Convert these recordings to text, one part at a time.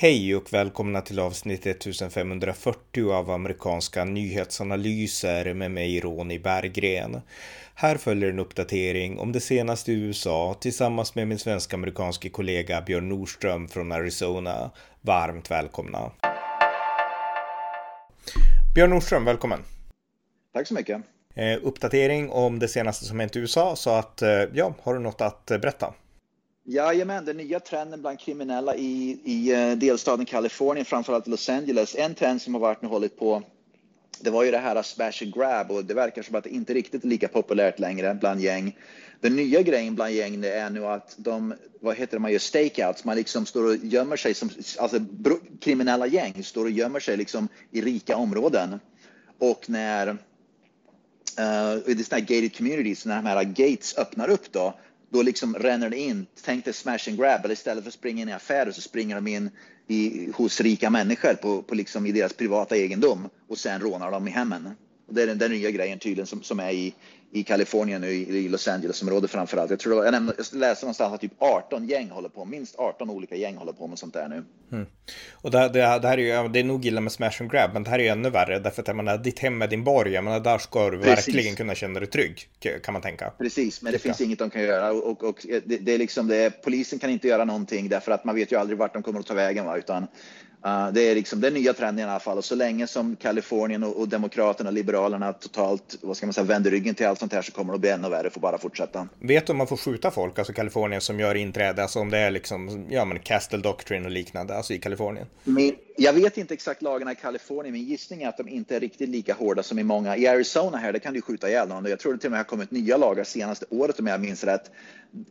Hej och välkomna till avsnitt 1540 av amerikanska nyhetsanalyser med mig Ronny Berggren. Här följer en uppdatering om det senaste i USA tillsammans med min svensk-amerikanske kollega Björn Nordström från Arizona. Varmt välkomna! Björn Nordström, välkommen! Tack så mycket! Eh, uppdatering om det senaste som hänt i USA, så att eh, ja, har du något att berätta? Jajamän, den nya trenden bland kriminella i, i eh, delstaten Kalifornien, framförallt Los Angeles, en trend som har varit nu hållit på det var ju det här smash and grab och det verkar som att det inte riktigt är lika populärt längre bland gäng. Den nya grejen bland gäng det är nu att de, vad heter det, man gör stakeouts, man liksom står och gömmer sig som, alltså kriminella gäng står och gömmer sig liksom i rika områden. Och när eh, uh, är sådana här gated communities, när de här gates öppnar upp då, då liksom ränner det in, tänk dig smash and grab, eller istället för att springa in i affärer så springer de in i, hos rika människor på, på liksom i deras privata egendom och sen rånar de i hemmen. Och det är den, den nya grejen tydligen som, som är i, i Kalifornien nu, i Los Angeles-området framför allt. Jag, tror jag, nämnde, jag läste någonstans att typ 18 gäng håller på, minst 18 olika gäng håller på med sånt där nu. Mm. Och det, det, det, här är ju, det är nog illa med smash and grab, men det här är ju ännu värre därför att jag menar, ditt hem är din borg, jag menar, där ska du Precis. verkligen kunna känna dig trygg, kan man tänka. Precis, men det finns inget de kan göra och, och, och det, det, är liksom det, polisen kan inte göra någonting därför att man vet ju aldrig vart de kommer att ta vägen, va? utan Uh, det är liksom den nya trenden i alla fall och så länge som Kalifornien och, och Demokraterna och Liberalerna totalt vad ska man säga, vänder ryggen till allt sånt här så kommer det att bli ännu värre, får bara fortsätta. Vet du om man får skjuta folk, alltså Kalifornien som gör inträde, alltså om det är liksom, ja men Castle Doctrine och liknande, alltså i Kalifornien? Men, jag vet inte exakt lagarna i Kalifornien, men gissning är att de inte är riktigt lika hårda som i många. I Arizona här, där kan du skjuta ihjäl någon. Jag tror det till och med har kommit nya lagar senaste året om jag minns rätt,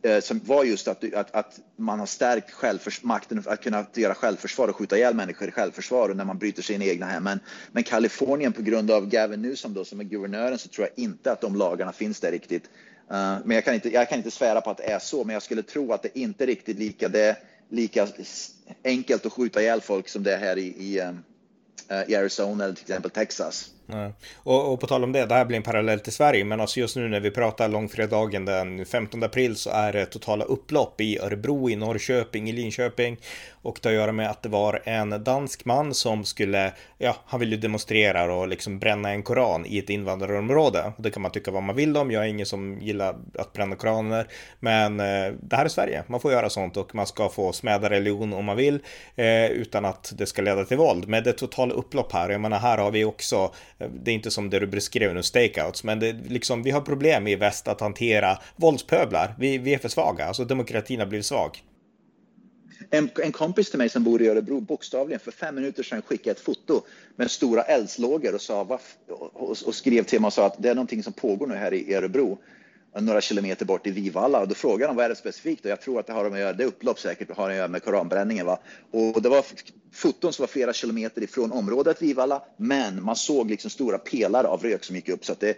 eh, som var just att, att, att man har stärkt makten att kunna göra självförsvar och skjuta ihjäl människor i självförsvar och när man bryter sig in i egna hem. Men, men Kalifornien på grund av Gavin Newsom då som är guvernören så tror jag inte att de lagarna finns där riktigt. Uh, men jag kan, inte, jag kan inte svära på att det är så, men jag skulle tro att det inte är riktigt lika. Det, lika enkelt att skjuta ihjäl folk som det är här i, i, eh, i Arizona eller till exempel Texas. Nej. Och, och, på tal om det, det här blir en parallell till Sverige, men alltså just nu när vi pratar långfredagen den 15 april så är det totala upplopp i Örebro, i Norrköping, i Linköping och det har att göra med att det var en dansk man som skulle, ja, han ville demonstrera och liksom bränna en koran i ett invandrarområde. Det kan man tycka vad man vill om, jag är ingen som gillar att bränna koraner, men eh, det här är Sverige, man får göra sånt och man ska få smäda religion om man vill eh, utan att det ska leda till våld. Men det är totala upplopp här, jag menar här har vi också det är inte som det du beskrev nu, stakeouts, men det, liksom, vi har problem i väst att hantera våldspöblar. Vi, vi är för svaga, alltså demokratin har blivit svag. En, en, kompis till mig som bor i Örebro bokstavligen för fem minuter sedan skickade ett foto med stora eldslågor och, sa, och, och, skrev till mig och sa att det är någonting som pågår nu här i Örebro några kilometer bort i Vivalla och då frågade de vad är det specifikt och jag tror att det har att göra, det är upplopp säkert, har att göra med koranbränningen va. Och det var foton som var flera kilometer ifrån området Vivalla, men man såg liksom stora pelare av rök som gick upp så att det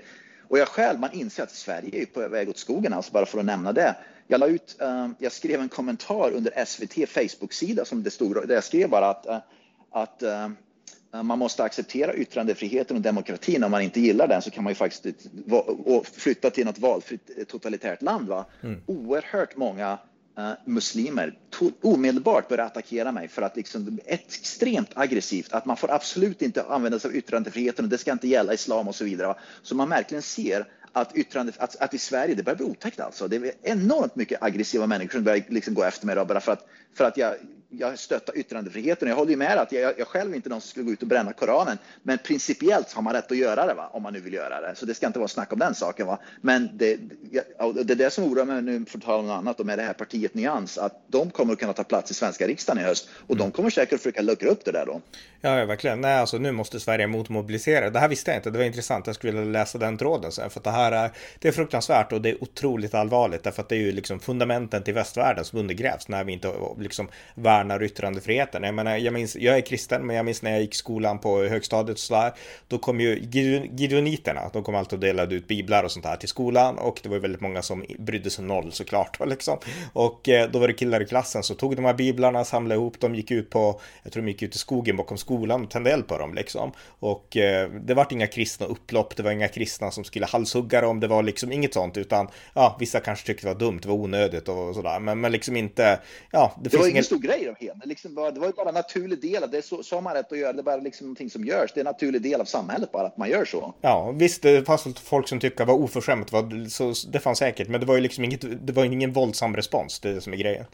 och jag själv, man inser att Sverige är på väg åt skogen, alltså bara för att nämna det. Jag la ut, uh, jag skrev en kommentar under SVT Facebook-sida som det stod, där jag skrev bara att, uh, att uh, man måste acceptera yttrandefriheten och demokratin. Om man inte gillar den så kan man ju faktiskt flytta till något valfritt eh, totalitärt land. Va? Mm. Oerhört många uh, muslimer omedelbart börjar attackera mig för att liksom, extremt aggressivt, att man får absolut inte använda sig av yttrandefriheten och det ska inte gälla islam och så vidare. Va? Så man verkligen ser att, yttrande, att, att i Sverige, det börjar bli otäckt alltså. Det är enormt mycket aggressiva människor som börjar liksom gå efter mig då, bara för att, för att jag jag stöttar yttrandefriheten. Jag håller ju med att jag, jag själv inte någon som skulle gå ut och bränna Koranen. Men principiellt har man rätt att göra det, va? om man nu vill göra det. Så det ska inte vara snack om den saken. Va? Men det, det är det som oroar mig nu, för att tala om något annat, och med det här partiet Nyans, att de kommer att kunna ta plats i svenska riksdagen i höst. Och mm. de kommer säkert att försöka luckra upp det där då. Ja, verkligen. Nej, alltså nu måste Sverige motmobilisera. Det här visste jag inte. Det var intressant. Jag skulle vilja läsa den tråden sen. För det här är, det är fruktansvärt och det är otroligt allvarligt. Därför att det är ju liksom fundamenten till västvärlden som undergrävs när vi inte liksom värnar yttrandefrihet verkligheten. Jag menar, jag minns, jag är kristen, men jag minns när jag gick skolan på högstadiet och sådär. Då kom ju gideoniterna, de kom alltid och delade ut biblar och sånt här till skolan och det var väldigt många som brydde sig noll såklart. Liksom. Och eh, då var det killar i klassen som tog de här biblarna, samlade ihop dem, gick ut på, jag tror de gick ut i skogen bakom skolan och tände eld på dem liksom. Och eh, det var inga kristna upplopp, det var inga kristna som skulle halshugga dem, det var liksom inget sånt utan ja, vissa kanske tyckte det var dumt, det var onödigt och sådär, men, men liksom inte, ja. Det, det var ingen stor grej av hela. Det, liksom bara, det var ju bara en naturlig del. Det är så, så har man rätt att göra. Det är bara liksom någonting som görs. Det är en naturlig del av samhället bara att man gör så. Ja, visst, det fanns folk som tyckte det var oförskämt. Så det fanns säkert, men det var ju liksom inget, det var ingen våldsam respons. Det är det som är grejen.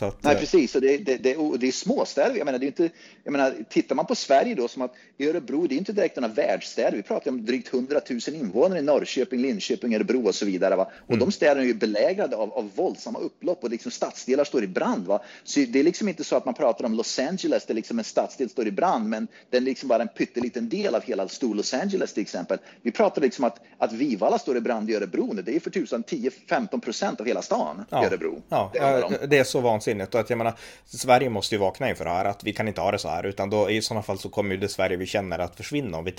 Att, Nej, eh, precis. Och det, det, det, det är småstäder. Jag menar, det är inte, jag menar, tittar man på Sverige då, som att Örebro, det är inte direkt några världsstäder. Vi pratar om drygt 100 000 invånare i Norrköping, Linköping, Örebro och så vidare. Va? Och mm. de städerna är ju belägrade av, av våldsamma upplopp och liksom stadsdelar står i brand. Va? Så det är liksom inte så att man pratar om Los Angeles, där liksom en stadsdel står i brand, men den är liksom bara en pytteliten del av hela stor Los Angeles till exempel. Vi pratar liksom att, att Vivalla står i brand i Örebro. Det är för tusan 10-15 procent av hela stan ja. i Örebro. Ja, det, det är så vanligt vansinnigt. Och att jag menar, Sverige måste ju vakna inför det här, att vi kan inte ha det så här, utan då i sådana fall så kommer ju det Sverige vi känner att försvinna om vi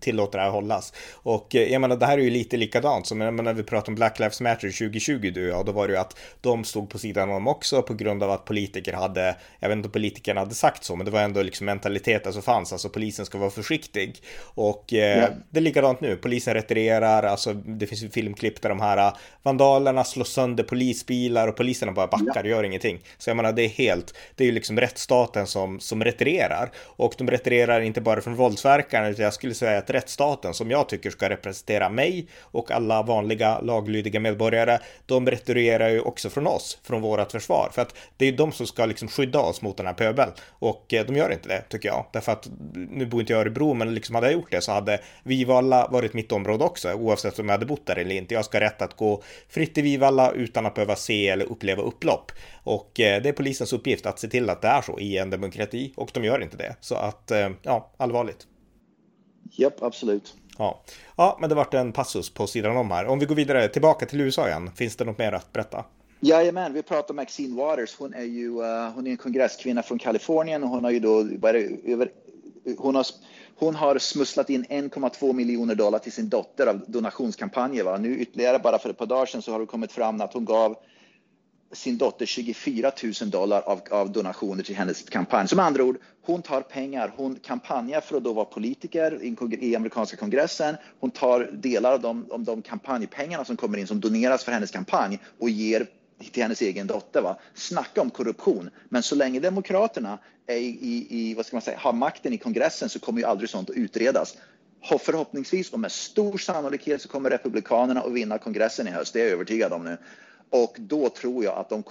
tillåter det här hållas. Och eh, jag menar, det här är ju lite likadant som när vi pratar om Black Lives Matter 2020, du och jag, då var det ju att de stod på sidan om också på grund av att politiker hade, jag vet inte om politikerna hade sagt så, men det var ändå liksom mentaliteten som fanns, alltså polisen ska vara försiktig. Och eh, yeah. det är likadant nu, polisen retirerar, alltså det finns ju filmklipp där de här vandalerna slår sönder polisbilar och poliserna bara backar, yeah. gör ingenting. Så jag menar, det är helt, det är ju liksom rättsstaten som, som retirerar. Och de retirerar inte bara från våldsverkarna, utan jag skulle säga att rättsstaten, som jag tycker ska representera mig och alla vanliga laglydiga medborgare, de retirerar ju också från oss, från vårat försvar. För att det är ju de som ska liksom skydda oss mot den här pöbeln. Och eh, de gör inte det, tycker jag. Därför att, nu bor inte jag i Örebro, men liksom hade jag gjort det så hade Vivalla varit mitt område också, oavsett om jag hade bott där eller inte. Jag ska ha rätt att gå fritt i Vivalla utan att behöva se eller uppleva upplopp. Och eh, det är polisens uppgift att se till att det är så i en demokrati och de gör inte det. Så att, eh, ja, allvarligt. Japp, absolut. Ja. ja, men det vart en passus på sidan om här. Om vi går vidare tillbaka till USA igen, finns det något mer att berätta? Jajamän, vi pratar om Maxine Waters. Hon är ju uh, hon är en kongresskvinna från Kalifornien och hon har ju då över, hon har, hon har smusslat in 1,2 miljoner dollar till sin dotter av donationskampanjer. Va? Nu ytterligare bara för ett par dagar sedan så har det kommit fram att hon gav sin dotter 24 000 dollar av, av, donationer till hennes kampanj. Som andra ord, hon tar pengar, hon kampanjar för att då vara politiker i, i amerikanska kongressen. Hon tar delar av de, om de kampanjpengarna som kommer in som doneras för hennes kampanj och ger till hennes egen dotter. Va? Snacka om korruption. Men så länge Demokraterna är i, i, i, vad ska man säga, har makten i kongressen så kommer ju aldrig sånt att utredas. Förhoppningsvis och med stor sannolikhet så kommer Republikanerna att vinna kongressen i höst. Det är jag övertygad om nu. Och då tror jag att de,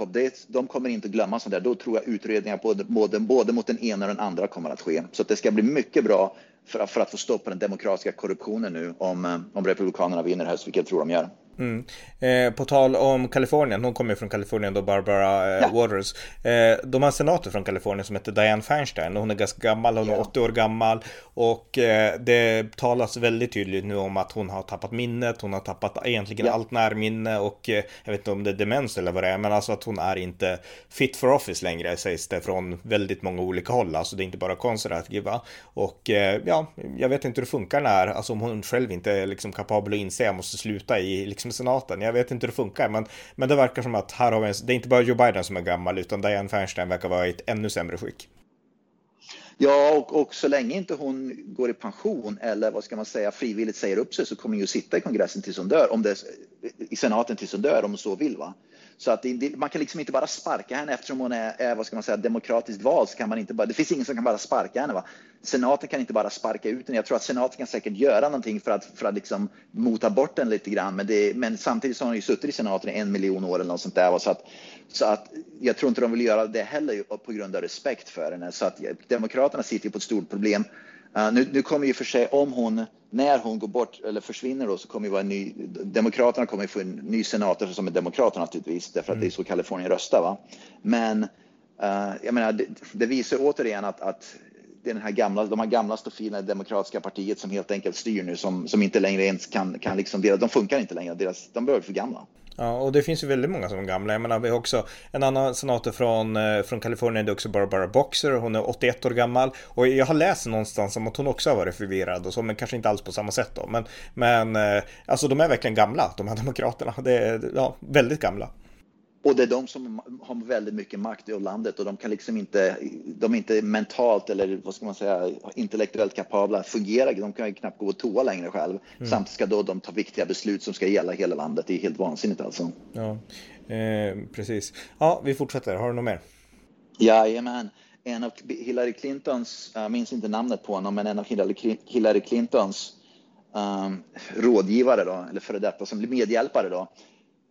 de kommer inte glömma sånt där. Då tror jag utredningar både, både, både mot den ena och den andra kommer att ske. Så att det ska bli mycket bra för, för att få stopp på den demokratiska korruptionen nu om, eh, om Republikanerna vinner höst, vilket jag tror de gör. Mm. Eh, på tal om Kalifornien, hon kommer från Kalifornien då, Barbara eh, ja. Waters. Eh, de har en senator från Kalifornien som heter Diane Feinstein. Hon är ganska gammal, hon är ja. 80 år gammal. Och eh, det talas väldigt tydligt nu om att hon har tappat minnet, hon har tappat egentligen ja. allt närminne och eh, jag vet inte om det är demens eller vad det är, men alltså att hon är inte fit for office längre sägs det från väldigt många olika håll. Alltså det är inte bara konservativa. Och eh, ja, jag vet inte hur det funkar när, alltså om hon själv inte är liksom kapabel att inse att jag måste sluta i liksom liksom senaten. Jag vet inte hur det funkar, men, men det verkar som att här har vi en, det är inte bara Joe Biden som är gammal, utan Diane Feinstein verkar vara i ett ännu sämre skick. Ja, och, och, så länge inte hon går i pension eller vad ska man säga frivilligt säger upp sig så kommer hon ju sitta i kongressen tills hon dör, om det, i senaten tills hon dör om hon så vill. Va? Så att det, man kan liksom inte bara sparka henne eftersom hon är, är vad ska man säga, demokratiskt vald. Så kan man inte bara, det finns ingen som kan bara sparka henne. Va? Senaten kan inte bara sparka ut henne. Jag tror att senaten kan säkert göra någonting för att, för att liksom mota bort den lite grann. Men, det, men samtidigt så har hon ju suttit i senaten i en miljon år eller något sånt där. Va? Så, att, så att jag tror inte de vill göra det heller på grund av respekt för henne. Så att Demokraterna sitter på ett stort problem. Uh, nu, nu kommer ju för sig om hon när hon går bort eller försvinner då så kommer ju vara en ny, Demokraterna kommer få en ny senator som är demokraterna naturligtvis, därför att mm. det är så Kalifornien röstar. Va? Men uh, jag menar, det, det, visar återigen att, att det är den här gamla, de här gamla stofina demokratiska partiet som helt enkelt styr nu, som, som inte längre ens kan, kan liksom, de funkar inte längre, deras, de börjar för gamla. Ja, och det finns ju väldigt många som är gamla. Jag menar, vi har också en annan senator från, eh, från Kalifornien, det är också Barbara Boxer. Hon är 81 år gammal. Och jag har läst någonstans om att hon också har varit förvirrad och så, men kanske inte alls på samma sätt då. Men, men eh, alltså de är verkligen gamla, de här demokraterna. Det är ja, väldigt gamla. Och det är de som har väldigt mycket makt i landet och de kan liksom inte, de är inte mentalt eller vad ska man säga, intellektuellt kapabla att fungera. De kan ju knappt gå på toa längre själv. Mm. Samtidigt ska då de ta viktiga beslut som ska gälla hela landet. Det är helt vansinnigt alltså. Ja, eh, precis. Ja, vi fortsätter. Har du något mer? Jajamän. En av Hillary Clintons, jag minns inte namnet på honom, men en av Hillary Clintons um, rådgivare då, eller före detta som medhjälpare då,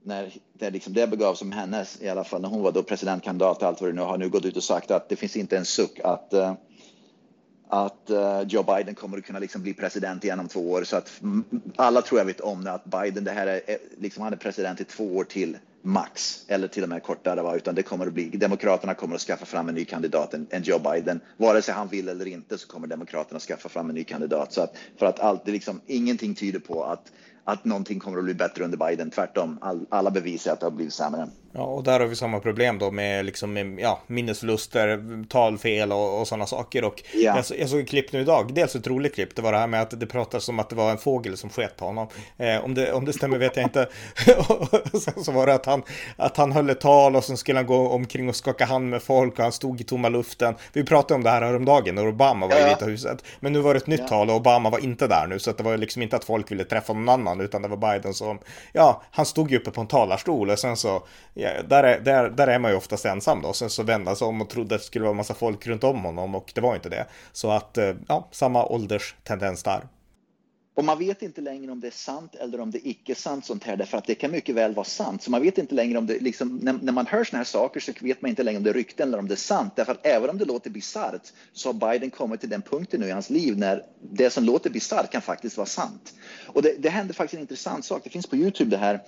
när det, liksom, det begav som hennes, i alla fall när hon var då presidentkandidat och allt vad det nu har nu gått ut och sagt att det finns inte en suck att uh, att uh, Joe Biden kommer att kunna liksom bli president igen om två år. Så att alla tror jag vet om det, att Biden, det här är, liksom, han är president i två år till max eller till och med kortare, va? utan det kommer att bli, Demokraterna kommer att skaffa fram en ny kandidat än, en Joe Biden. Vare sig han vill eller inte så kommer Demokraterna skaffa fram en ny kandidat. Så att, för att allt, det liksom, ingenting tyder på att att någonting kommer att bli bättre under Biden. Tvärtom, all, alla bevisar att det har blivit sämre. Ja, och där har vi samma problem då med, liksom, med ja, minnesförluster, talfel och, och sådana saker. Och ja. jag, jag såg ett klipp nu idag, dels ett roligt klipp, det var det här med att det pratas om att det var en fågel som sket på honom. Eh, om, det, om det stämmer vet jag inte. sen så var det att han, att han höll ett tal och sen skulle han gå omkring och skaka hand med folk och han stod i tomma luften. Vi pratade om det här häromdagen när Obama var ja. i Vita huset. Men nu var det ett nytt tal och Obama var inte där nu, så det var liksom inte att folk ville träffa någon annan, utan det var Biden som, ja, han stod ju uppe på en talarstol och sen så ja, där, är, där, där är man ju oftast ensam då. Sen så vände han sig om och trodde att det skulle vara massa folk runt om honom och det var inte det. Så att, eh, ja, samma ålderstendens där. Och man vet inte längre om det är sant eller om det är icke sant sånt här, därför att det kan mycket väl vara sant. Så man vet inte längre om det, liksom, när, när man hör såna här saker så vet man inte längre om det är rykten eller om det är sant. Därför att även om det låter bisarrt så har Biden kommit till den punkten nu i hans liv när det som låter bisarrt kan faktiskt vara sant. Och det, det händer faktiskt en intressant sak, det finns på Youtube det här.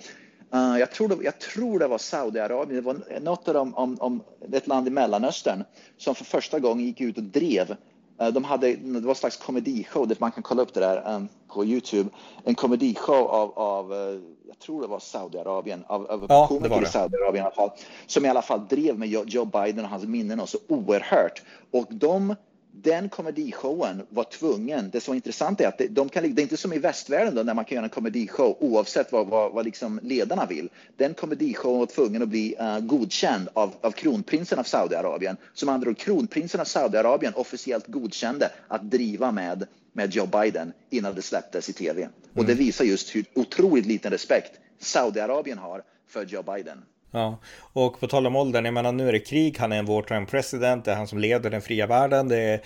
Uh, jag, tror det, jag tror det var Saudiarabien, det var något av dem, om, om ett land i Mellanöstern som för första gången gick ut och drev Eh, de hade, det var en slags komedishow, man kan kolla upp det där um, på Youtube. En komedishow av, av uh, jag tror det var Saudiarabien, av, av ja, komiker i Saudiarabien i alla fall, som i alla fall drev med Joe Biden och hans minnen och så oerhört. Och de den komedishowen var tvungen, det som var intressant är att de kan, det är inte som i västvärlden då, när man kan göra en komedishow oavsett vad, vad, vad liksom ledarna vill. Den komedishowen var tvungen att bli uh, godkänd av, av kronprinsen av Saudiarabien. Som andra ord, kronprinsen av Saudiarabien officiellt godkände att driva med, med Joe Biden innan det släpptes i tv. Mm. Och det visar just hur otroligt liten respekt Saudiarabien har för Joe Biden. Ja, och på tal om åldern, jag menar nu är det krig, han är en wartime president, det är han som leder den fria världen, det är,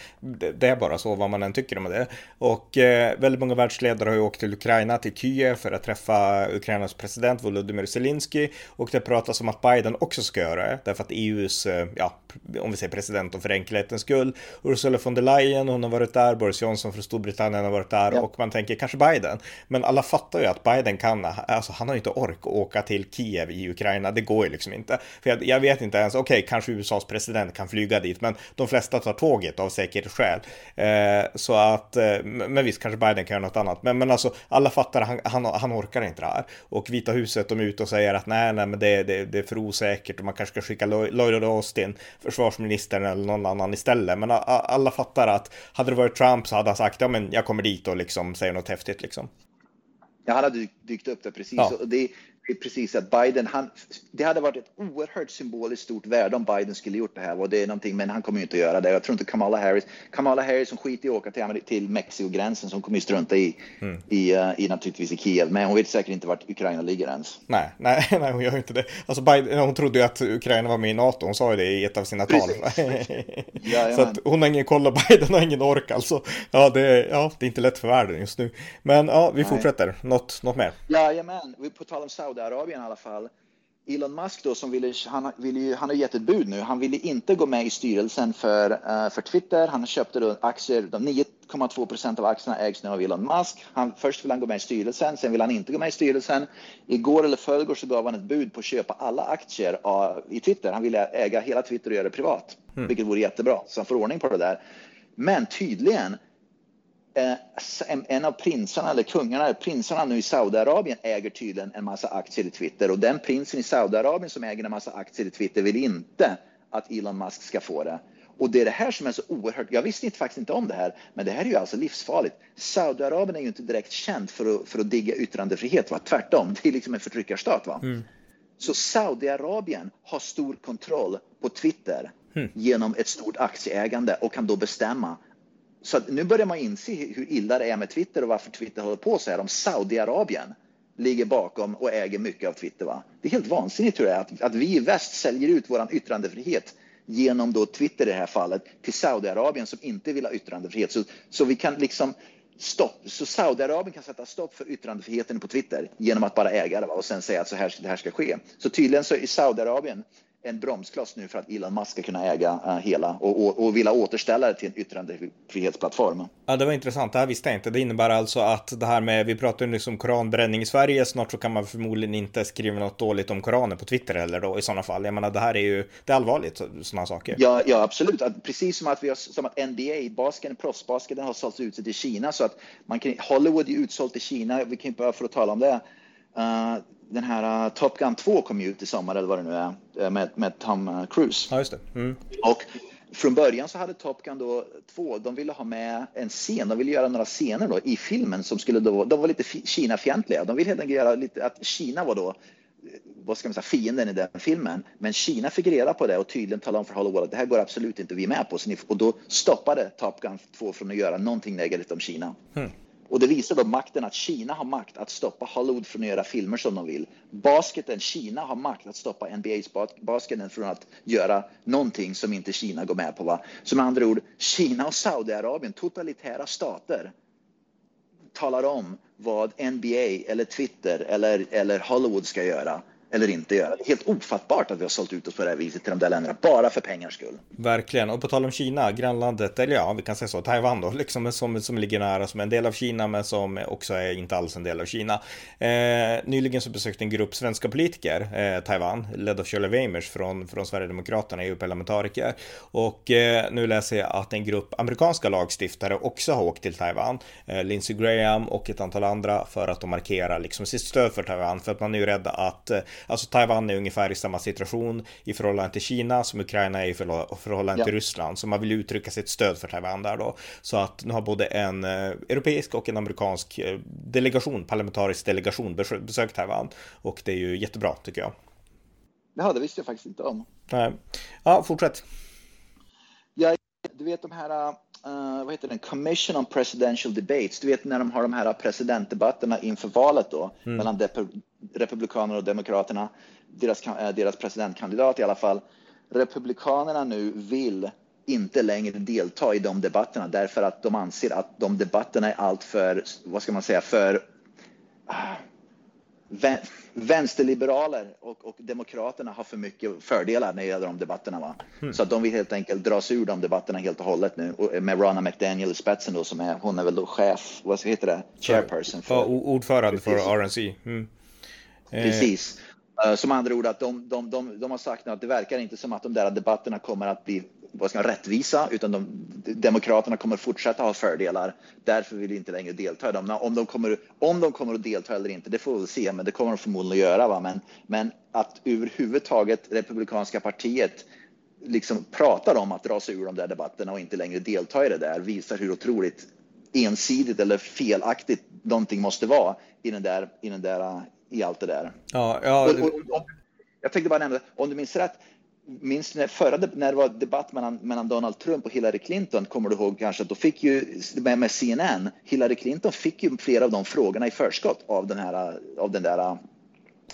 det är bara så vad man än tycker om det. Och eh, väldigt många världsledare har ju åkt till Ukraina, till Kiev för att träffa Ukrainas president Volodymyr Zelensky och det pratas om att Biden också ska göra det, därför att EUs, eh, ja, om vi säger president och för enkelhetens skull, Ursula von der Leyen, hon har varit där, Boris Johnson från Storbritannien har varit där ja. och man tänker kanske Biden. Men alla fattar ju att Biden kan, alltså han har ju inte ork att åka till Kiev i Ukraina, det går går ju liksom inte. För jag, jag vet inte ens, okej, okay, kanske USAs president kan flyga dit, men de flesta tar tåget av säkerhetsskäl. Eh, så att, eh, men visst, kanske Biden kan göra något annat. Men, men alltså, alla fattar, han, han, han orkar inte det här. Och Vita huset, de är ute och säger att nej, nej, men det, det, det är för osäkert och man kanske ska skicka Lloyd Austin, försvarsministern eller någon annan istället. Men alla fattar att hade det varit Trump så hade han sagt, ja men jag kommer dit och liksom säger något häftigt liksom. Ja, han hade dykt upp där precis. Ja. Och det, precis att Biden, han, det hade varit ett oerhört symboliskt stort värde om Biden skulle gjort det här och det är någonting, men han kommer ju inte att göra det. Jag tror inte Kamala Harris, Kamala Harris som skiter i att åka till, till Mexiko-gränsen som kommer ju strunta i, mm. i, uh, i naturligtvis i Kiev, men hon vet säkert inte vart Ukraina ligger ens. Nej, nej, nej hon gör ju inte det. Alltså Biden, hon trodde ju att Ukraina var med i NATO, hon sa ju det i ett av sina tal. så att hon har ingen koll och Biden har ingen ork alltså. Ja det, är, ja, det är inte lätt för världen just nu. Men ja, vi nej. fortsätter. Något, något mer? Jajamän, på tal om Saudi Saudiarabien i alla fall. Elon Musk då som ville, han, ville ju, han har gett ett bud nu. Han ville inte gå med i styrelsen för, uh, för Twitter. Han köpte då aktier, de 9,2 procent av aktierna ägs nu av Elon Musk. Han, först vill han gå med i styrelsen, sen vill han inte gå med i styrelsen. Igår eller förrgår så gav han ett bud på att köpa alla aktier av, i Twitter. Han ville äga hela Twitter och göra det privat, mm. vilket vore jättebra. Så han får ordning på det där. Men tydligen Eh, en av prinsarna eller kungarna, prinsarna nu i Saudiarabien äger tydligen en massa aktier i Twitter och den prinsen i Saudiarabien som äger en massa aktier i Twitter vill inte att Elon Musk ska få det. Och det är det här som är så oerhört, jag visste inte, faktiskt inte om det här, men det här är ju alltså livsfarligt. Saudiarabien är ju inte direkt känt för att, för att digga yttrandefrihet, va? tvärtom, det är liksom en förtryckarstat. Va? Mm. Så Saudiarabien har stor kontroll på Twitter mm. genom ett stort aktieägande och kan då bestämma så nu börjar man inse hur illa det är med Twitter och varför Twitter håller på så här. Om Saudiarabien ligger bakom och äger mycket av Twitter. Va? Det är helt vansinnigt tror jag att, att vi i väst säljer ut vår yttrandefrihet genom då Twitter i det här fallet till Saudiarabien som inte vill ha yttrandefrihet. Så, så vi kan liksom stopp. Så Saudiarabien kan sätta stopp för yttrandefriheten på Twitter genom att bara äga det va? och sen säga att så här, det här ska ske. Så tydligen så i Saudiarabien en bromskloss nu för att Elon Musk ska kunna äga uh, hela och, och, och vilja återställa det till en yttrandefrihetsplattform. Ja, det var intressant. Det här visste jag inte. Det innebär alltså att det här med, vi pratar ju nyss om koranbränning i Sverige, snart så kan man förmodligen inte skriva något dåligt om koranen på Twitter heller då i sådana fall. Jag menar, det här är ju, det är allvarligt, sådana saker. Ja, ja absolut. Att, precis som att vi har, som att NBA, basketen, proffsbasketen har sålts ut till Kina så att man kan, Hollywood är utsålt till Kina, vi kan inte bara för att tala om det. Uh, den här uh, Top Gun 2 kom ju ut i sommar eller vad det nu är uh, med, med Tom uh, Cruise. Ja, just det. Mm. Och från början så hade Top Gun då 2, de ville ha med en scen, de ville göra några scener då i filmen som skulle då, de var lite Kina-fientliga. De ville helt enkelt göra lite, att Kina var då vad ska man säga, fienden i den filmen. Men Kina fick reda på det och tydligen talade om för Hollywood att det här går absolut inte vi med på. och då stoppade Top Gun 2 från att göra någonting negativt om Kina. Mm. Och det visar då makten att Kina har makt att stoppa Hollywood från att göra filmer som de vill. Basketen, Kina har makt att stoppa NBAs basketen från att göra någonting som inte Kina går med på. Va? Så med andra ord, Kina och Saudiarabien, totalitära stater, talar om vad NBA eller Twitter eller, eller Hollywood ska göra eller inte göra. Det är helt ofattbart att vi har sålt ut oss på det här viset till de där länderna, bara för pengars skull. Verkligen, och på tal om Kina, grannlandet, eller ja, vi kan säga så, Taiwan då, liksom som, som ligger nära, som en del av Kina, men som också är inte alls en del av Kina. Eh, nyligen så besökte en grupp svenska politiker eh, Taiwan, ledd av Shirley Weimers från, från Sverigedemokraterna, EU-parlamentariker. Och eh, nu läser jag att en grupp amerikanska lagstiftare också har åkt till Taiwan, eh, Lindsey Graham och ett antal andra, för att de markerar liksom sitt stöd för Taiwan, för att man är ju rädd att eh, Alltså Taiwan är ungefär i samma situation i förhållande till Kina som Ukraina är i förhållande ja. till Ryssland. Så man vill uttrycka sitt stöd för Taiwan där då. Så att nu har både en eh, europeisk och en amerikansk eh, delegation, parlamentarisk delegation besökt Taiwan. Och det är ju jättebra tycker jag. Ja, det visste jag faktiskt inte om. Nej. Ja, fortsätt. Ja, du vet de här uh, vad heter den? Commission on Presidential Debates. Du vet när de har de här presidentdebatterna inför valet då mm. mellan Republikanerna och Demokraterna. Deras, uh, deras presidentkandidat i alla fall. Republikanerna nu vill inte längre delta i de debatterna därför att de anser att de debatterna är alltför, vad ska man säga, för uh, vänsterliberaler och, och, demokraterna har för mycket fördelar när det gäller de debatterna. Va? Mm. Så att de vill helt enkelt dra sig ur de debatterna helt och hållet nu och med Ronna McDaniel i spetsen då som är, hon är väl då chef, vad heter det, chairperson för, ja, ordförande för RNC. Mm. Eh. Precis. Eh, som andra ord att de, de, de, de har sagt att det verkar inte som att de där debatterna kommer att bli vad ska man, rättvisa, utan de, Demokraterna kommer fortsätta ha fördelar. Därför vill vi inte längre delta i dem. Om de, kommer, om de kommer att delta eller inte, det får vi väl se, men det kommer de förmodligen att göra. Va? Men, men att överhuvudtaget Republikanska partiet liksom pratar om att dra sig ur de där debatterna och inte längre delta i det där visar hur otroligt ensidigt eller felaktigt någonting måste vara i, den där, i, den där, i allt det där. Ja, ja. Och, och, och, jag tänkte bara nämna, om du minns rätt, minns när, förra, när det var debatt mellan, mellan Donald Trump och Hillary Clinton, kommer du ihåg kanske att då fick ju med, med CNN, Hillary Clinton fick ju flera av de frågorna i förskott av den här, av den där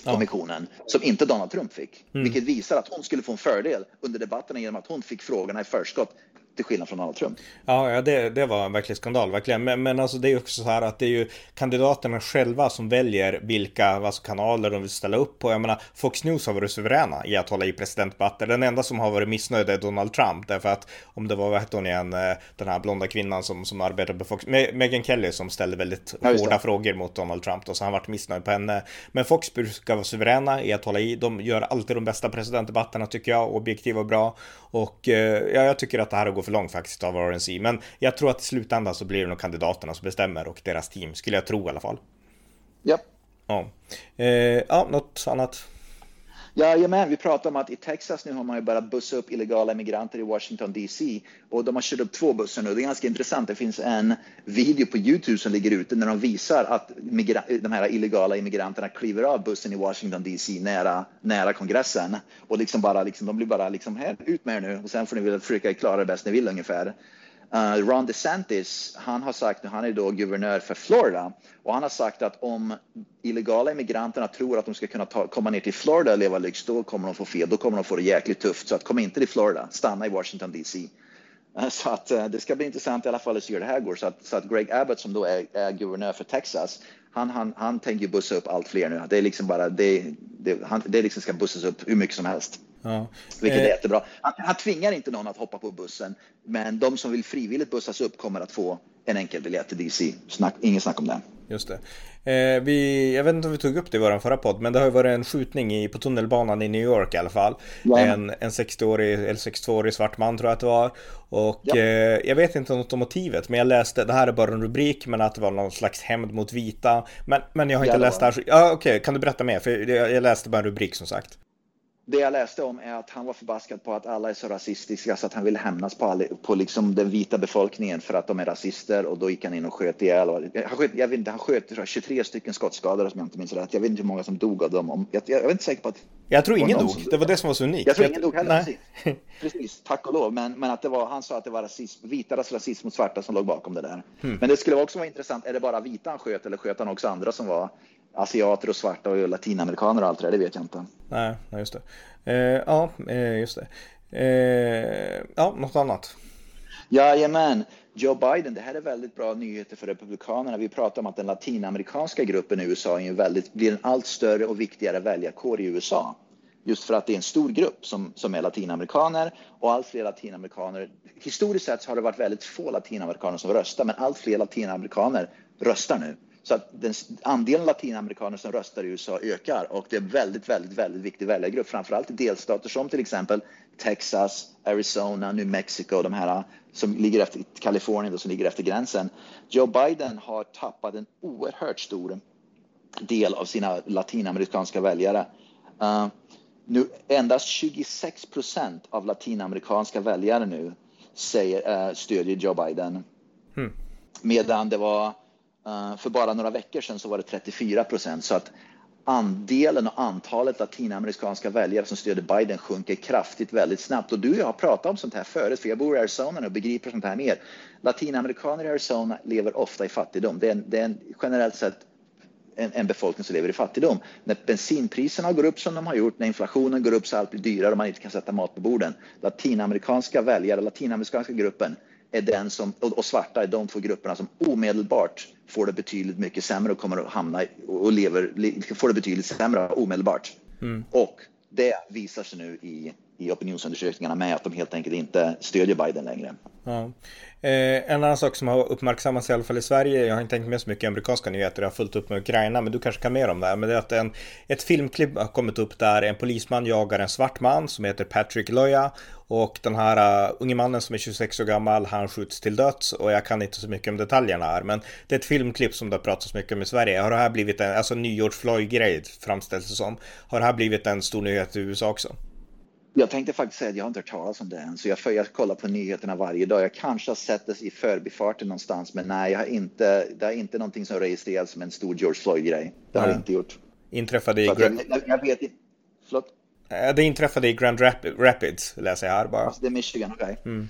kommissionen ja. som inte Donald Trump fick. Mm. Vilket visar att hon skulle få en fördel under debatterna genom att hon fick frågorna i förskott till skillnad från Donald Trump. Ja, ja det, det var en verklig skandal, verkligen. Men, men alltså det är också så här att det är ju kandidaterna själva som väljer vilka alltså, kanaler de vill ställa upp på. Jag menar, Fox News har varit suveräna i att hålla i presidentdebatter. Den enda som har varit missnöjd är Donald Trump, därför att om det var, vad hette hon igen, eh, den här blonda kvinnan som, som arbetar på Fox, Megan Kelly som ställde väldigt ja, hårda frågor mot Donald Trump då, så han varit missnöjd på henne. Men Fox brukar vara suveräna i att hålla i. De gör alltid de bästa presidentdebatterna tycker jag, objektiva och bra. Och eh, ja, jag tycker att det här har gått för långt faktiskt av RNC. Men jag tror att i slutändan så blir det nog kandidaterna som bestämmer och deras team, skulle jag tro i alla fall. Ja. Ja, eh, ja något annat? Jajamän, vi pratar om att i Texas nu har man ju börjat bussa upp illegala migranter i Washington DC och de har kört upp två bussar nu. Det är ganska intressant. Det finns en video på Youtube som ligger ute när de visar att de här illegala immigranterna kliver av bussen i Washington DC nära, nära kongressen och liksom bara liksom, de blir bara liksom här ut med er nu och sen får ni väl försöka klara det bäst ni vill ungefär. Uh, Ron DeSantis, han har sagt, han är då guvernör för Florida, och han har sagt att om illegala immigranterna tror att de ska kunna ta, komma ner till Florida och leva lyx, då kommer de få fel, då kommer de få det jäkligt tufft. Så att kom inte till Florida, stanna i Washington DC. Så att uh, det ska bli intressant i alla fall att se hur det här går. Så att, så att Greg Abbott som då är, är guvernör för Texas, han, han, han tänker bussa upp allt fler nu. Det är liksom bara, det, det, han, det liksom ska bussas upp hur mycket som helst. Ja. Vilket är eh. jättebra. Han, han tvingar inte någon att hoppa på bussen, men de som vill frivilligt bussas upp kommer att få en enkel biljett till DC. Snack, ingen snack om det. Just det. Eh, vi, jag vet inte om vi tog upp det i vår förra podd, men det har ju varit en skjutning i, på tunnelbanan i New York i alla fall. Ja. En, en 60-årig, eller 62-årig svart man tror jag att det var. Och ja. eh, jag vet inte något om motivet, men jag läste, det här är bara en rubrik, men att det var någon slags hämnd mot vita. Men, men jag har inte ja, läst det här. Ja, okej, okay. kan du berätta mer? För jag, jag läste bara en rubrik som sagt det jag läste om är att han var förbaskad på att alla är så rasistiska så att han vill hämnas på, all, på liksom den vita befolkningen för att de är rasister och då gick han in och sköt ihjäl. Han sköt, jag vet inte, han sköt 23 stycken skottskadade om jag inte minns rätt. Jag vet inte hur många som dog av dem. Jag, jag, jag är inte säker på att... Jag tror ingen dog. Det var det som var så unikt. Jag tror ingen dog heller. Precis. precis, tack och lov. Men, men att det var, han sa att det var rasism, vitaras rasism mot svarta som låg bakom det där. Hmm. Men det skulle också vara intressant, är det bara vita han sköt eller sköt han också andra som var asiater och svarta och latinamerikaner och allt det där? Det vet jag inte. Nej, just det. Eh, ja, eh, just det. Eh, ja, något annat? Jajamän. Joe Biden, det här är väldigt bra nyheter för Republikanerna. Vi pratar om att den latinamerikanska gruppen i USA är väldigt, blir en allt större och viktigare väljarkår i USA. Just för att det är en stor grupp som, som är latinamerikaner och allt fler latinamerikaner. Historiskt sett har det varit väldigt få latinamerikaner som röstar, men allt fler latinamerikaner röstar nu. Så att den andelen latinamerikaner som röstar i USA ökar och det är väldigt, väldigt, väldigt viktig väljargrupp, framförallt i delstater som till exempel Texas, Arizona, New Mexico, de här som ligger efter Kalifornien som ligger efter gränsen. Joe Biden har tappat en oerhört stor del av sina latinamerikanska väljare. Uh, nu endast 26 procent av latinamerikanska väljare nu säger, uh, stödjer Joe Biden. Hmm. Medan det var Eh, för bara några veckor sedan så var det 34 procent. Så att andelen och antalet latinamerikanska väljare som stöder Biden sjunker kraftigt väldigt snabbt. Och du och jag har pratat om sånt här förut, för jag bor i Arizona nu och begriper sånt här mer. Latinamerikaner i Arizona lever ofta i fattigdom. Det är, en, det är en, generellt sett en, en, befolkning som lever i fattigdom. När bensinpriserna går upp som de har gjort, när inflationen går upp så allt blir dyrare och man inte kan sätta mat på borden. Latinamerikanska väljare, latinamerikanska gruppen är den som, och svarta är de två grupperna som omedelbart får det betydligt mycket sämre och kommer att hamna och lever, får det betydligt sämre omedelbart. Mm. Och det visar sig nu i, i opinionsundersökningarna med att de helt enkelt inte stödjer Biden längre. Ja. Eh, en annan sak som har uppmärksammats i alla fall i Sverige, jag har inte tänkt med så mycket amerikanska nyheter, jag har fullt upp med Ukraina, men du kanske kan mer om det här, men det är att en, ett filmklipp har kommit upp där en polisman jagar en svart man som heter Patrick Loya och den här uh, unge mannen som är 26 år gammal, han skjuts till döds och jag kan inte så mycket om detaljerna här, men det är ett filmklipp som det har pratats mycket om i Sverige. Har det här blivit en, alltså New York Floyd-grej framställs det som, har det här blivit en stor nyhet i USA också? Jag tänkte faktiskt säga att jag har inte hört talas om det än, så jag, jag kollar på nyheterna varje dag. Jag kanske har sett det i förbifarten någonstans, men nej, jag har inte, det är inte någonting som registreras som en stor George Floyd-grej. Det har jag inte gjort. Inträffade i... Jag, jag, jag, vet inte. Förlåt? Det inträffade i Grand Rapids, läser jag här bara. Alltså, det är Michigan, okej. Okay. Mm.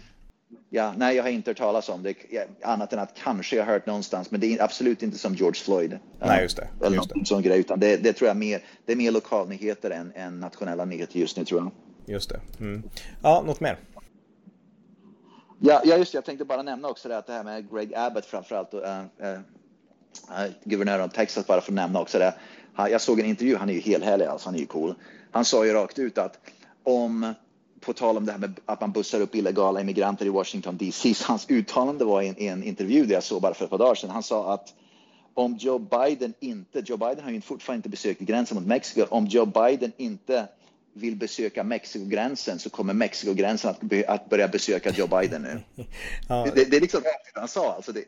Ja, nej, jag har inte hört talas om det, annat än att kanske jag har hört någonstans, men det är absolut inte som George Floyd. Nej, just det. Eller just någon sån grej, utan det, det, tror jag mer, det är mer lokalnyheter än, än nationella nyheter just nu, tror jag. Just det. Mm. Ja, något mer? Ja, ja, just det. Jag tänkte bara nämna också det att det här med Greg Abbott framförallt och äh, äh, guvernören av Texas bara för att nämna också det. Jag såg en intervju, han är ju helhärlig alltså, han är ju cool. Han sa ju rakt ut att om, på tal om det här med att man bussar upp illegala immigranter i Washington DC, så hans uttalande var i en, en intervju där jag såg bara för ett par dagar sedan. Han sa att om Joe Biden inte, Joe Biden har ju fortfarande inte besökt gränsen mot Mexiko, om Joe Biden inte vill besöka Mexikogränsen så kommer Mexikogränsen att, be, att börja besöka Joe Biden nu. ja. det, det, är liksom det han sa. Alltså det,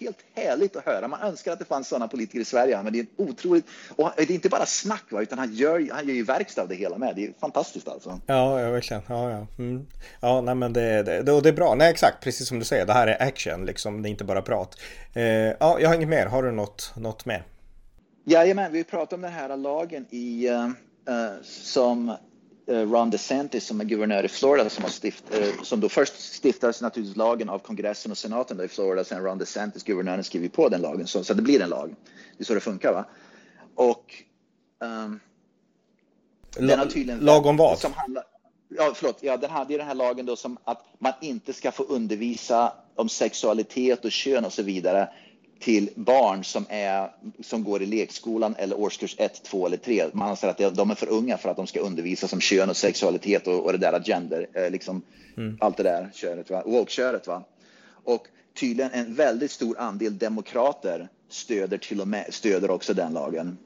helt härligt att höra. Man önskar att det fanns sådana politiker i Sverige, men det är otroligt. Och det är inte bara snack, va, utan han gör, han gör ju verkstad av det hela med. Det är fantastiskt alltså. Ja, ja verkligen. Ja, ja. Mm. ja nej, men det, det, det, det är bra. Nej, exakt, precis som du säger. Det här är action, liksom. Det är inte bara prat. Eh, ja, jag har inget mer. Har du något, något mer? Jajamän, vi pratade om den här lagen i, uh, som eh, Ron DeSantis som är guvernör i Florida som, har stift, eh, som då först stiftades naturligtvis lagen av kongressen och senaten i Florida. Sen Ron DeSantis, guvernören, skriver på den lagen så, så det blir en lag. Det är så det funkar. va? Och um, den har tydligen... Lag om vad? Som handlar, ja, förlåt, ja, den här, det är den här lagen då som att man inte ska få undervisa om sexualitet och kön och så vidare till barn som, är, som går i lekskolan eller årskurs 1, 2 eller 3. Man anser att de är för unga för att de ska undervisas om kön och sexualitet och, och det där gender, eh, liksom mm. allt det där köret, va? woke-köret. Va? Och tydligen en väldigt stor andel demokrater stöder till och med stöder också den lagen.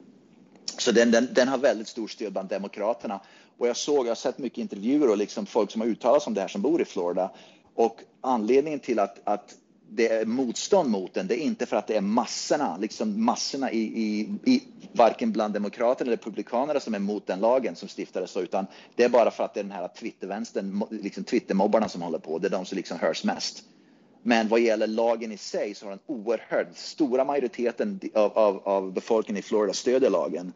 Så den, den, den har väldigt stor stöd bland demokraterna. Och jag såg, jag har sett mycket intervjuer och liksom folk som har uttalat sig om det här som bor i Florida. Och anledningen till att, att det är motstånd mot den, det är inte för att det är massorna, liksom massorna i, i, i varken bland demokrater eller republikanerna som är emot den lagen som stiftades, utan det är bara för att det är den här Twittervänstern, liksom Twittermobbarna som håller på. Det är de som liksom hörs mest. Men vad gäller lagen i sig så har den oerhört stora majoriteten av, av, av befolkningen i Florida stödjer lagen.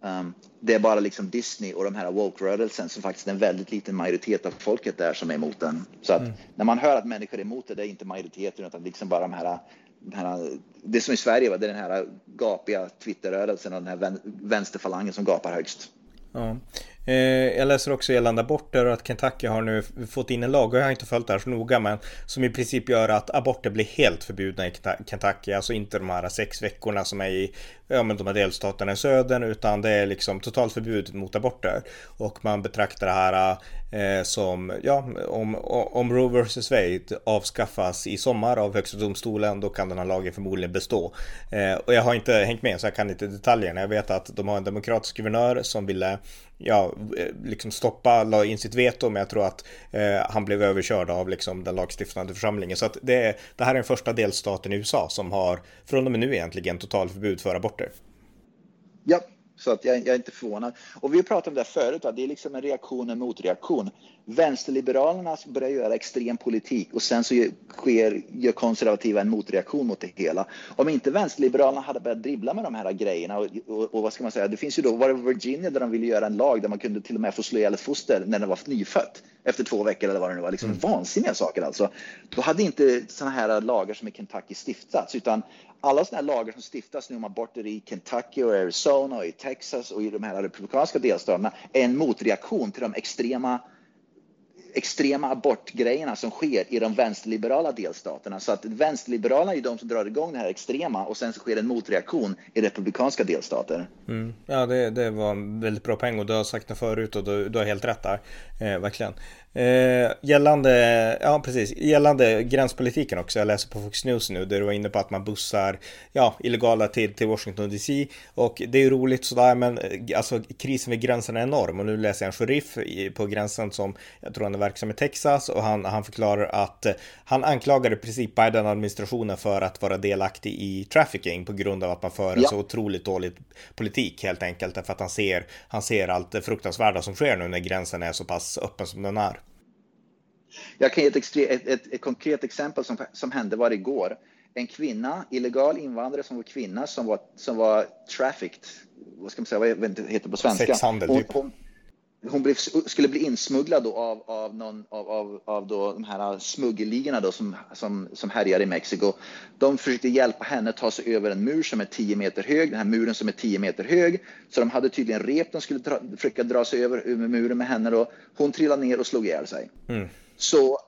Um, det är bara liksom Disney och de här woke-rörelsen som faktiskt är en väldigt liten majoritet av folket där som är emot den. Så att mm. när man hör att människor är emot det, det är inte majoriteten utan liksom bara de här, de här det som i Sverige var det är den här gapiga Twitter-rörelsen och den här vänsterfalangen som gapar högst. Ja. Eh, jag läser också gällande aborter och att Kentucky har nu fått in en lag, och jag har inte följt det här så noga, men som i princip gör att aborter blir helt förbjudna i Kentucky. Alltså inte de här sex veckorna som är i ja, men de här delstaterna i södern, utan det är liksom totalt förbud mot aborter. Och man betraktar det här eh, som, ja, om, om Roe vs Wade avskaffas i sommar av Högsta domstolen, då kan den här lagen förmodligen bestå. Eh, och jag har inte hängt med så jag kan inte detaljerna. Jag vet att de har en demokratisk guvernör som ville ja, eh, liksom stoppa, la in sitt veto, men jag tror att eh, han blev överkörd av liksom den lagstiftande församlingen. Så att det, det här är den första delstaten i USA som har, från och med nu egentligen, totalförbud för aborter. Ja, så att jag, jag, är inte förvånad. Och vi pratat om det förut, va? det är liksom en reaktion, en motreaktion. Vänsterliberalerna börjar göra extrem politik och sen så sker, gör konservativa en motreaktion mot det hela. Om inte vänsterliberalerna hade börjat dribbla med de här grejerna och, och, och vad ska man säga, det finns ju då, var det Virginia där de ville göra en lag där man kunde till och med få slå ihjäl ett foster när det var nyfött efter två veckor eller vad det nu var, liksom mm. vansinniga saker alltså. Då hade inte sådana här lagar som i Kentucky stiftats utan alla sådana här lagar som stiftas nu om aborter i Kentucky och Arizona och i Texas och i de här republikanska delstaterna är en motreaktion till de extrema extrema abortgrejerna som sker i de vänsterliberala delstaterna. Så att vänsterliberalerna är de som drar igång det här extrema och sen så sker en motreaktion i republikanska delstater. Mm. Ja, det, det var en väldigt bra poäng och du har sagt det förut och du, du har helt rätt där. Eh, verkligen. Eh, gällande, ja precis, gällande gränspolitiken också. Jag läser på Fox News nu där du var inne på att man bussar ja, illegala till, till Washington DC. Och det är ju roligt sådär men eh, alltså krisen vid gränsen är enorm. Och nu läser jag en sheriff på gränsen som jag tror han är verksam i Texas och han, han förklarar att eh, han anklagar i princip Biden-administrationen för att vara delaktig i trafficking på grund av att man för en ja. så otroligt dålig politik helt enkelt. Därför att han ser, han ser allt det fruktansvärda som sker nu när gränsen är så pass öppen som den är. Jag kan ge ett, ett, ett, ett konkret exempel som, som hände var igår. En kvinna, illegal invandrare som var kvinna som var, som var trafficked, vad ska man säga, vad heter det på svenska? Sexhandel, typ. Hon, hon blev, skulle bli insmugglad då av, av, någon, av, av, av då de här smuggelligorna då som, som, som härjar i Mexiko. De försökte hjälpa henne ta sig över en mur som är 10 meter hög, den här muren som är 10 meter hög. Så de hade tydligen rep de skulle dra, försöka dra sig över, över muren med henne då. Hon trillade ner och slog ihjäl sig. Mm. Så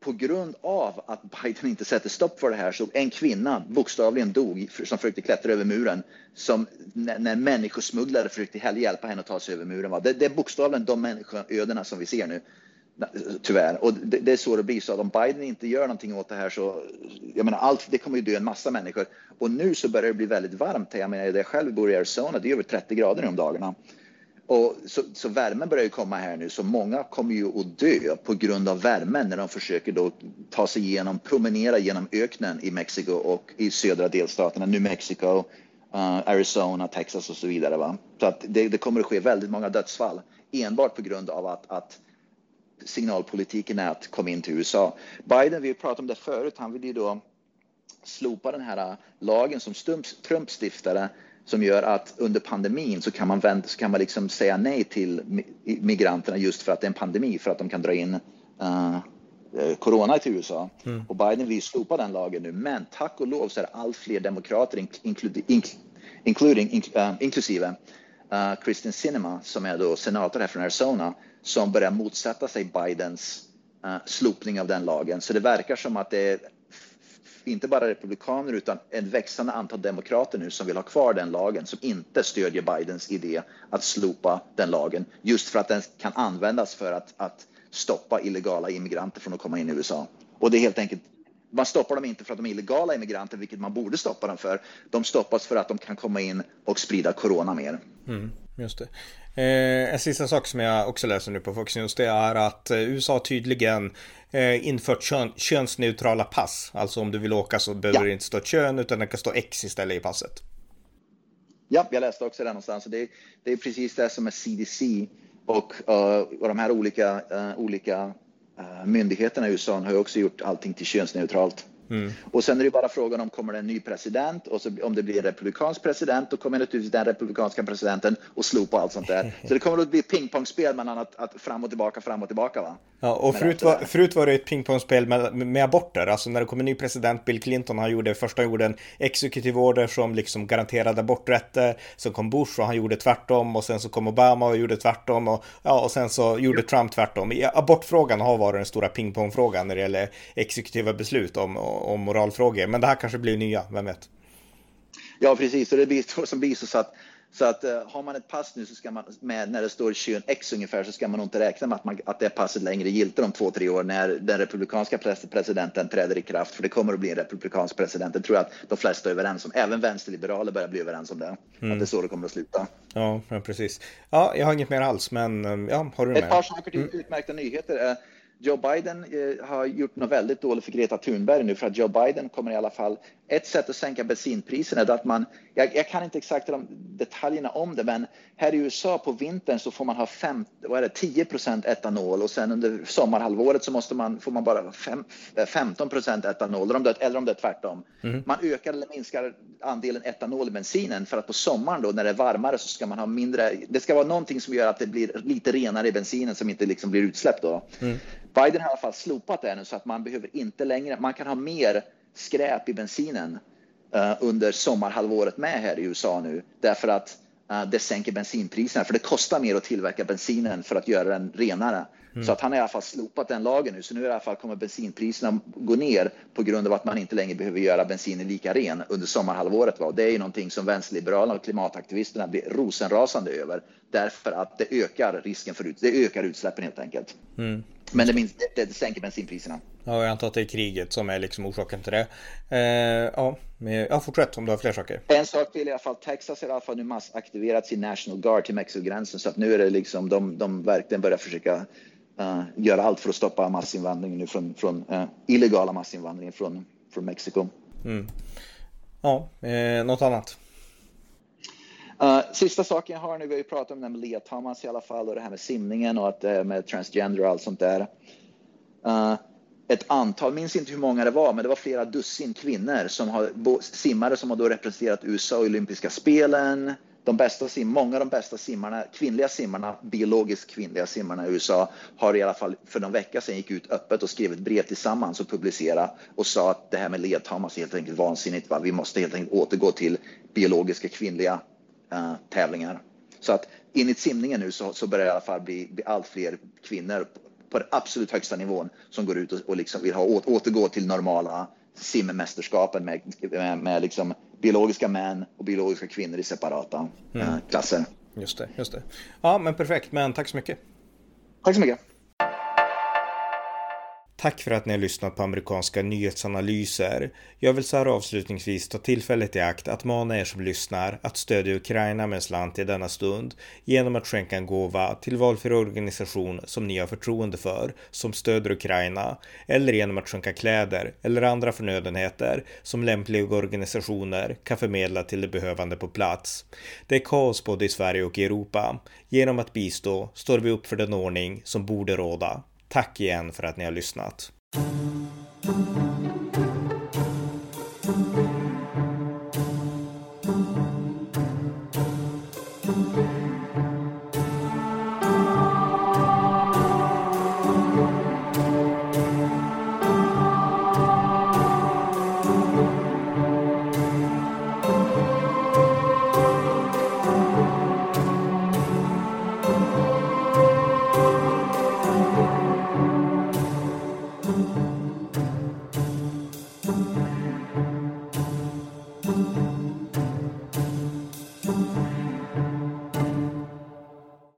på grund av att Biden inte sätter stopp för det här så en kvinna bokstavligen dog som försökte klättra över muren som när, när människosmugglare försökte hjälpa henne att ta sig över muren. Det, det är bokstavligen de människoödena som vi ser nu. Tyvärr. Och det, det, är så det blir. Så om Biden inte gör någonting åt det här så, jag menar allt, det kommer ju dö en massa människor. Och nu så börjar det bli väldigt varmt. Jag menar, jag själv bor i Arizona, det är över 30 grader nu om dagarna. Och så, så värmen börjar ju komma här nu, så många kommer ju att dö på grund av värmen när de försöker då ta sig igenom, promenera genom öknen i Mexiko och i södra delstaterna, New Mexico, uh, Arizona, Texas och så vidare. Va? Så att det, det, kommer att ske väldigt många dödsfall enbart på grund av att, att signalpolitiken är att komma in till USA. Biden, vi pratade om det förut, han vill ju då slopa den här eh, lagen som Trump stiftade som gör att under pandemin så kan man, vänta, så kan man liksom säga nej till migranterna just för att det är en pandemi, för att de kan dra in uh, corona till USA. Mm. Och Biden vill slopa den lagen nu, men tack och lov så är allt fler demokrater, including, including, uh, inklusive uh, Kristen Sinema, som är då senator här från Arizona, som börjar motsätta sig Bidens uh, slopning av den lagen. Så det verkar som att det är inte bara republikaner utan ett växande antal demokrater nu som vill ha kvar den lagen som inte stödjer Bidens idé att slopa den lagen just för att den kan användas för att, att stoppa illegala immigranter från att komma in i USA. Och det är helt enkelt man stoppar dem inte för att de är illegala immigranter, vilket man borde stoppa dem för. De stoppas för att de kan komma in och sprida corona mer. Mm, just det. Eh, en sista sak som jag också läser nu på Fox News, det är att eh, USA tydligen eh, infört kön, könsneutrala pass. Alltså om du vill åka så behöver ja. det inte stå kön, utan det kan stå X istället i passet. Ja, jag läste också det någonstans. Det, det är precis det som är CDC och, uh, och de här olika, uh, olika myndigheterna i USA har också gjort allting till könsneutralt. Mm. Och sen är det bara frågan om kommer det en ny president och så, om det blir en republikansk president då kommer naturligtvis den republikanska presidenten att slopa allt sånt där. Så det kommer att bli pingpongspel mellan att, att fram och tillbaka, fram och tillbaka. Va? Ja, och förut var, förut var det ett pingpongspel med, med aborter. Alltså när det kom en ny president, Bill Clinton, han gjorde första gjorde en exekutiv order som liksom garanterade aborträtter. Sen kom Bush och han gjorde tvärtom och sen så kom Obama och gjorde tvärtom och, ja, och sen så gjorde Trump tvärtom. Abortfrågan har varit den stora pingpongfrågan när det gäller exekutiva beslut om om moralfrågor. Men det här kanske blir nya, vem vet? Ja, precis. Och det blir som blir så att så att uh, har man ett pass nu så ska man med när det står kön X ungefär så ska man nog inte räkna med att, man, att det passet längre gilter om två, tre år när den republikanska presidenten träder i kraft. För det kommer att bli en republikansk president. Det tror jag att de flesta är överens om. Även vänsterliberaler börjar bli överens om det. Mm. Att det är så det kommer att sluta. Ja, precis. Ja, jag har inget mer alls, men ja, har du Ett par saker till mm. utmärkta nyheter. Joe Biden eh, har gjort något väldigt dåligt för Greta Thunberg nu för att Joe Biden kommer i alla fall, ett sätt att sänka bensinpriserna är att man, jag, jag kan inte exakt de detaljerna om det, men här i USA på vintern så får man ha fem, vad är det, 10% etanol och sen under sommarhalvåret så måste man, får man bara fem, 15 etanol, eller om, det, eller om det är tvärtom. Mm. Man ökar eller minskar andelen etanol i bensinen för att på sommaren då när det är varmare så ska man ha mindre, det ska vara någonting som gör att det blir lite renare i bensinen som inte liksom blir utsläpp då. Mm. Biden har i alla fall slopat det nu så att man behöver inte längre, man kan ha mer skräp i bensinen uh, under sommarhalvåret med här i USA nu därför att uh, det sänker bensinpriserna för det kostar mer att tillverka bensinen för att göra den renare. Mm. Så att han har i alla fall slopat den lagen nu så nu i alla fall kommer bensinpriserna gå ner på grund av att man inte längre behöver göra bensinen lika ren under sommarhalvåret. Va? Det är ju någonting som vänsterliberalerna och klimataktivisterna blir rosenrasande över därför att det ökar risken för ut, det ökar utsläppen helt enkelt. Mm. Men det, minst, det, det sänker bensinpriserna. Ja, jag antar att det är kriget som är liksom orsaken till det. Eh, ja, men, ja, fortsätt om du har fler saker. En sak till i alla fall. Texas har i alla fall nu massaktiverat sin National Guard till Mexikogränsen så att nu är det liksom de, de verkligen börjar försöka uh, göra allt för att stoppa massinvandringen nu från, från uh, illegala massinvandringen från, från Mexiko. Mm. Ja, eh, något annat? Uh, sista saken jag har nu, vi har ju pratat om det med Lea Thomas i alla fall och det här med simningen och att uh, med transgender och allt sånt där. Uh, ett antal, minns inte hur många det var, men det var flera dussin kvinnor som har simmare som har då representerat USA i olympiska spelen. De bästa sim, många av de bästa simmarna, kvinnliga simmarna, biologiskt kvinnliga simmarna i USA har i alla fall för någon vecka sedan gick ut öppet och skrev ett brev tillsammans och publicerade och sa att det här med ledtamas är helt enkelt vansinnigt. Va? Vi måste helt enkelt återgå till biologiska kvinnliga uh, tävlingar. Så att enligt simningen nu så, så börjar det i alla fall bli, bli allt fler kvinnor på den absolut högsta nivån som går ut och, och liksom vill ha, återgå till normala simmästerskapen med, med, med liksom biologiska män och biologiska kvinnor i separata mm. uh, klasser. Just det, just det. Ja, men perfekt. Men tack så mycket. Tack så mycket. Tack för att ni har lyssnat på amerikanska nyhetsanalyser. Jag vill så här avslutningsvis ta tillfället i akt att mana er som lyssnar att stödja Ukraina med en slant i denna stund genom att skänka en gåva till valfri organisation som ni har förtroende för, som stöder Ukraina, eller genom att skänka kläder eller andra förnödenheter som lämpliga organisationer kan förmedla till de behövande på plats. Det är kaos både i Sverige och i Europa. Genom att bistå står vi upp för den ordning som borde råda. Tack igen för att ni har lyssnat.